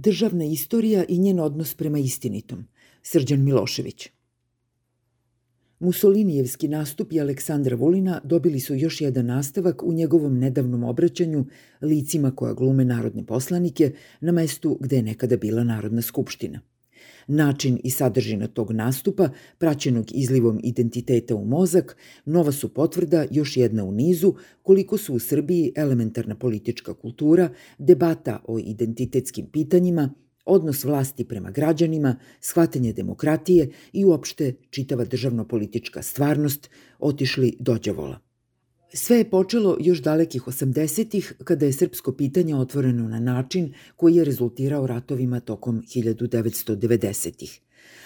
Državna istorija i njen odnos prema istinitom. Srđan Milošević. Musolinijevski nastup Aleksandra Vulina dobili su još jedan nastavak u njegovom nedavnom obraćanju licima koja glume narodne poslanike na mestu gde je nekada bila Narodna skupština. Način i sadržina tog nastupa, praćenog izlivom identiteta u mozak, nova su potvrda još jedna u nizu koliko su u Srbiji elementarna politička kultura, debata o identitetskim pitanjima, odnos vlasti prema građanima, shvatanje demokratije i uopšte čitava državno-politička stvarnost otišli dođavola. Sve je počelo još dalekih 80-ih kada je srpsko pitanje otvoreno na način koji je rezultirao ratovima tokom 1990-ih.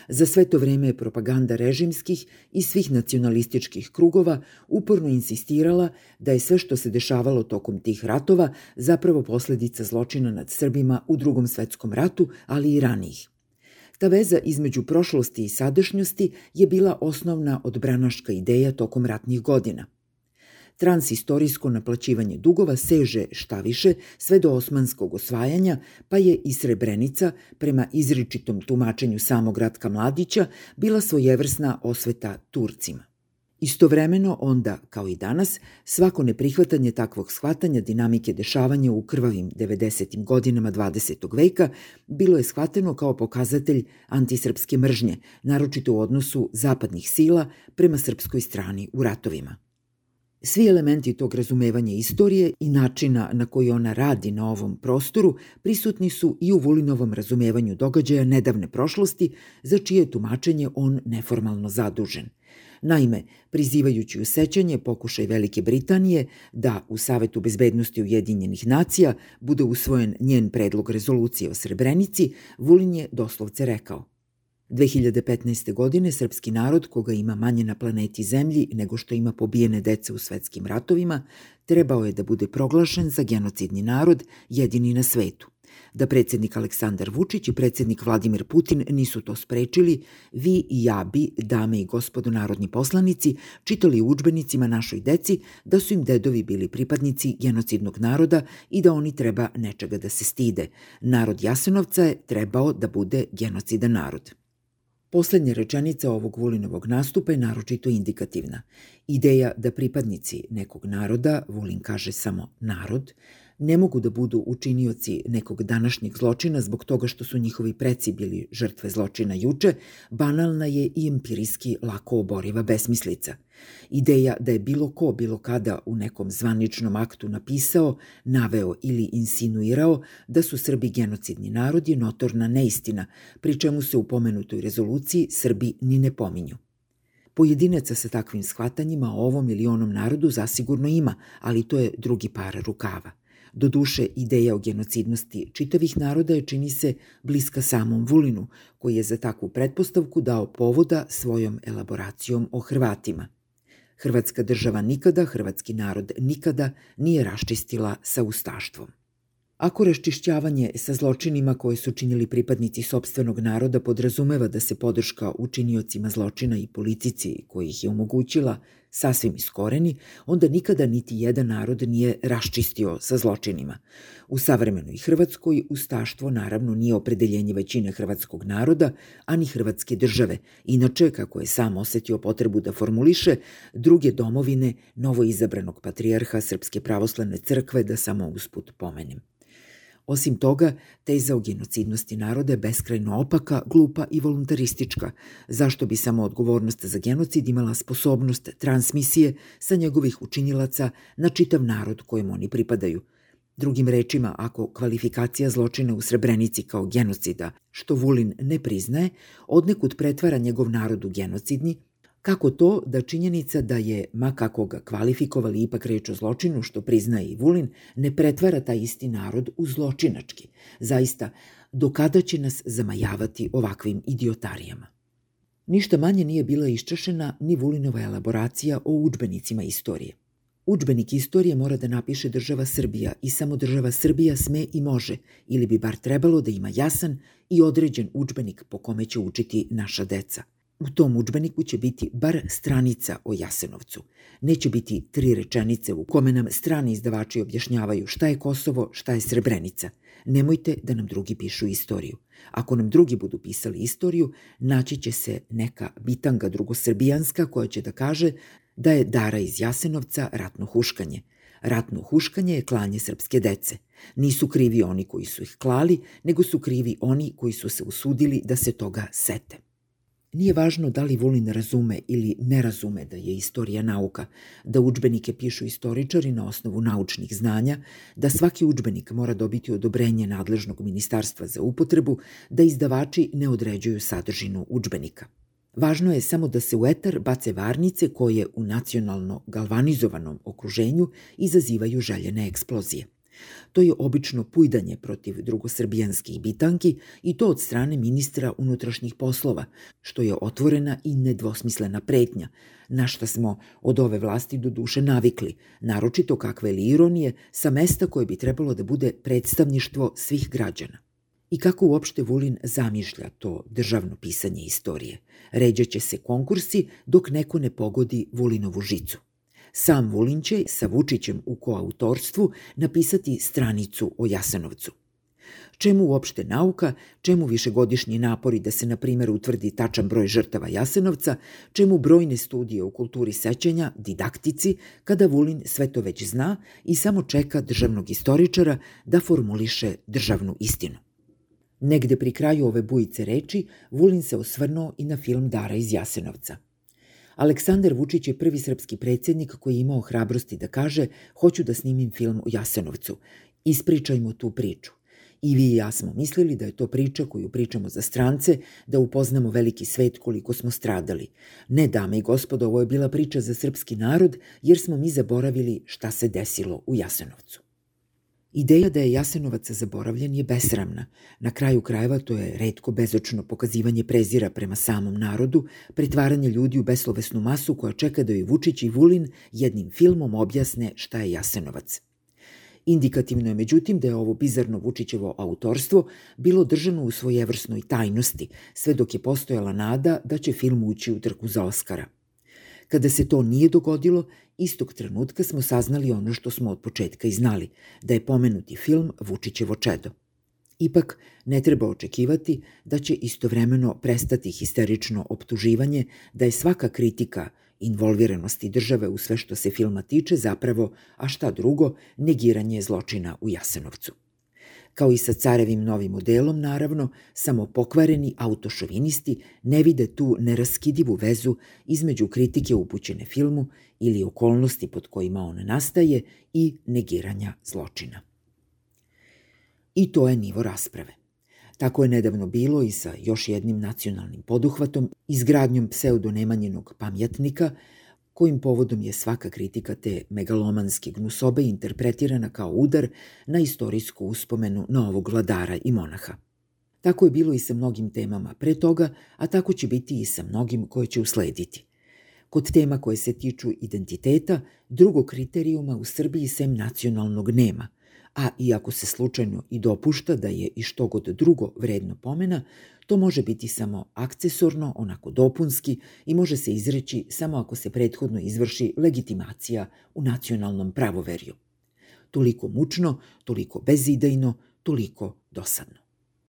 Za sve to vreme je propaganda režimskih i svih nacionalističkih krugova uporno insistirala da je sve što se dešavalo tokom tih ratova zapravo posledica zločina nad Srbima u drugom svetskom ratu, ali i ranijih. Ta veza između prošlosti i sadašnjosti je bila osnovna odbranaška ideja tokom ratnih godina – Transistorijsko naplaćivanje dugova seže šta više sve do osmanskog osvajanja, pa je i Srebrenica, prema izričitom tumačenju samog Ratka Mladića, bila svojevrsna osveta Turcima. Istovremeno onda, kao i danas, svako neprihvatanje takvog shvatanja dinamike dešavanja u krvavim 90. godinama 20. veka bilo je shvateno kao pokazatelj antisrpske mržnje, naročito u odnosu zapadnih sila prema srpskoj strani u ratovima. Svi elementi tog razumevanja istorije i načina na koji ona radi na ovom prostoru prisutni su i u Vulinovom razumevanju događaja nedavne prošlosti, za čije tumačenje on neformalno zadužen. Naime, prizivajući u sećanje pokušaj Velike Britanije da u Savetu bezbednosti Ujedinjenih nacija bude usvojen njen predlog rezolucije o Srebrenici, Vulin je doslovce rekao 2015. godine srpski narod, koga ima manje na planeti Zemlji nego što ima pobijene dece u svetskim ratovima, trebao je da bude proglašen za genocidni narod, jedini na svetu. Da predsednik Aleksandar Vučić i predsednik Vladimir Putin nisu to sprečili, vi i ja bi, dame i gospodo narodni poslanici, čitali u učbenicima našoj deci da su im dedovi bili pripadnici genocidnog naroda i da oni treba nečega da se stide. Narod Jasenovca je trebao da bude genocidan narod. Poslednja rečenica ovog Vulinovog nastupa je naročito indikativna. Ideja da pripadnici nekog naroda, Vulin kaže samo narod, ne mogu da budu učinioci nekog današnjeg zločina zbog toga što su njihovi preci bili žrtve zločina juče, banalna je i empirijski lako oboriva besmislica. Ideja da je bilo ko bilo kada u nekom zvaničnom aktu napisao, naveo ili insinuirao da su Srbi genocidni narod je notorna neistina, pri čemu se u pomenutoj rezoluciji Srbi ni ne pominju. Pojedinaca sa takvim shvatanjima o ovom ili onom narodu zasigurno ima, ali to je drugi par rukava. Do duše, ideja o genocidnosti čitavih naroda je čini se bliska samom Vulinu, koji je za takvu pretpostavku dao povoda svojom elaboracijom o Hrvatima. Hrvatska država nikada, hrvatski narod nikada nije raščistila sa ustaštvom. Ako raščišćavanje sa zločinima koje su činili pripadnici sobstvenog naroda podrazumeva da se podrška učiniocima zločina i politici koji ih je omogućila sasvim iskoreni, onda nikada niti jedan narod nije raščistio sa zločinima. U savremenoj Hrvatskoj ustaštvo naravno nije opredeljenje većine hrvatskog naroda, ani hrvatske države. Inače, kako je sam osetio potrebu da formuliše, druge domovine novo izabranog patrijarha Srpske pravoslavne crkve da samo usput pomenem. Osim toga, teza o genocidnosti naroda je beskrajno opaka, glupa i voluntaristička, zašto bi samo odgovornost za genocid imala sposobnost transmisije sa njegovih učinilaca na čitav narod kojem oni pripadaju. Drugim rečima, ako kvalifikacija zločina u Srebrenici kao genocida, što Vulin ne priznaje, odnekud pretvara njegov narod u genocidni, Kako to da činjenica da je, ma kako ga kvalifikovali, ipak reč o zločinu, što priznaje i Vulin, ne pretvara taj isti narod u zločinački? Zaista, do kada će nas zamajavati ovakvim idiotarijama? Ništa manje nije bila iščešena ni Vulinova elaboracija o učbenicima istorije. Učbenik istorije mora da napiše država Srbija i samo država Srbija sme i može, ili bi bar trebalo da ima jasan i određen učbenik po kome će učiti naša deca – U tom učbeniku će biti bar stranica o Jasenovcu. Neće biti tri rečenice u kome nam strani izdavači objašnjavaju šta je Kosovo, šta je Srebrenica. Nemojte da nam drugi pišu istoriju. Ako nam drugi budu pisali istoriju, naći će se neka bitanga drugosrbijanska koja će da kaže da je Dara iz Jasenovca ratno huškanje. Ratno huškanje je klanje srpske dece. Nisu krivi oni koji su ih klali, nego su krivi oni koji su se usudili da se toga sete. Nije važno da li Vulin razume ili ne razume da je istorija nauka, da učbenike pišu istoričari na osnovu naučnih znanja, da svaki učbenik mora dobiti odobrenje nadležnog ministarstva za upotrebu, da izdavači ne određuju sadržinu učbenika. Važno je samo da se u etar bace varnice koje u nacionalno galvanizovanom okruženju izazivaju željene eksplozije. To je obično pujdanje protiv drugosrbijanskih bitanki i to od strane ministra unutrašnjih poslova, što je otvorena i nedvosmislena pretnja, na šta smo od ove vlasti do duše navikli, naročito kakve li ironije sa mesta koje bi trebalo da bude predstavništvo svih građana. I kako uopšte Vulin zamišlja to državno pisanje istorije? Ređaće se konkursi dok neko ne pogodi Vulinovu žicu. Sam Vulin će sa Vučićem u koautorstvu napisati stranicu o Jasenovcu. Čemu uopšte nauka, čemu višegodišnji napori da se, na primjer, utvrdi tačan broj žrtava Jasenovca, čemu brojne studije u kulturi sećanja, didaktici, kada Vulin sve to već zna i samo čeka državnog istoričara da formuliše državnu istinu. Negde pri kraju ove bujice reči, Vulin se osvrnuo i na film Dara iz Jasenovca – Aleksandar Vučić je prvi srpski predsjednik koji je imao hrabrosti da kaže hoću da snimim film o Jasenovcu. Ispričajmo tu priču. I vi i ja smo mislili da je to priča koju pričamo za strance, da upoznamo veliki svet koliko smo stradali. Ne, dame i gospodo, ovo je bila priča za srpski narod, jer smo mi zaboravili šta se desilo u Jasenovcu. Ideja da je Jasenovac zaboravljen je besramna. Na kraju krajeva to je redko bezočno pokazivanje prezira prema samom narodu, pretvaranje ljudi u beslovesnu masu koja čeka da joj Vučić i Vulin jednim filmom objasne šta je Jasenovac. Indikativno je međutim da je ovo bizarno Vučićevo autorstvo bilo držano u svojevrsnoj tajnosti, sve dok je postojala nada da će film ući u trku za Oskara – Kada se to nije dogodilo, istog trenutka smo saznali ono što smo od početka i znali, da je pomenuti film Vučićevo čedo. Ipak, ne treba očekivati da će istovremeno prestati histerično optuživanje da je svaka kritika involviranosti države u sve što se filma tiče zapravo, a šta drugo, negiranje zločina u Jasenovcu. Kao i sa carevim novim modelom, naravno, samo pokvareni autošovinisti ne vide tu neraskidivu vezu između kritike upućene filmu ili okolnosti pod kojima on nastaje i negiranja zločina. I to je nivo rasprave. Tako je nedavno bilo i sa još jednim nacionalnim poduhvatom, izgradnjom pseudonemanjenog pamjatnika, kojim povodom je svaka kritika te megalomanske gnusobe interpretirana kao udar na istorijsku uspomenu novog vladara i monaha. Tako je bilo i sa mnogim temama pre toga, a tako će biti i sa mnogim koje će uslediti. Kod tema koje se tiču identiteta, drugog kriterijuma u Srbiji sem nacionalnog nema – a iako se slučajno i dopušta da je i što god drugo vredno pomena, to može biti samo akcesorno, onako dopunski i može se izreći samo ako se prethodno izvrši legitimacija u nacionalnom pravoverju. Toliko mučno, toliko bezidejno, toliko dosadno.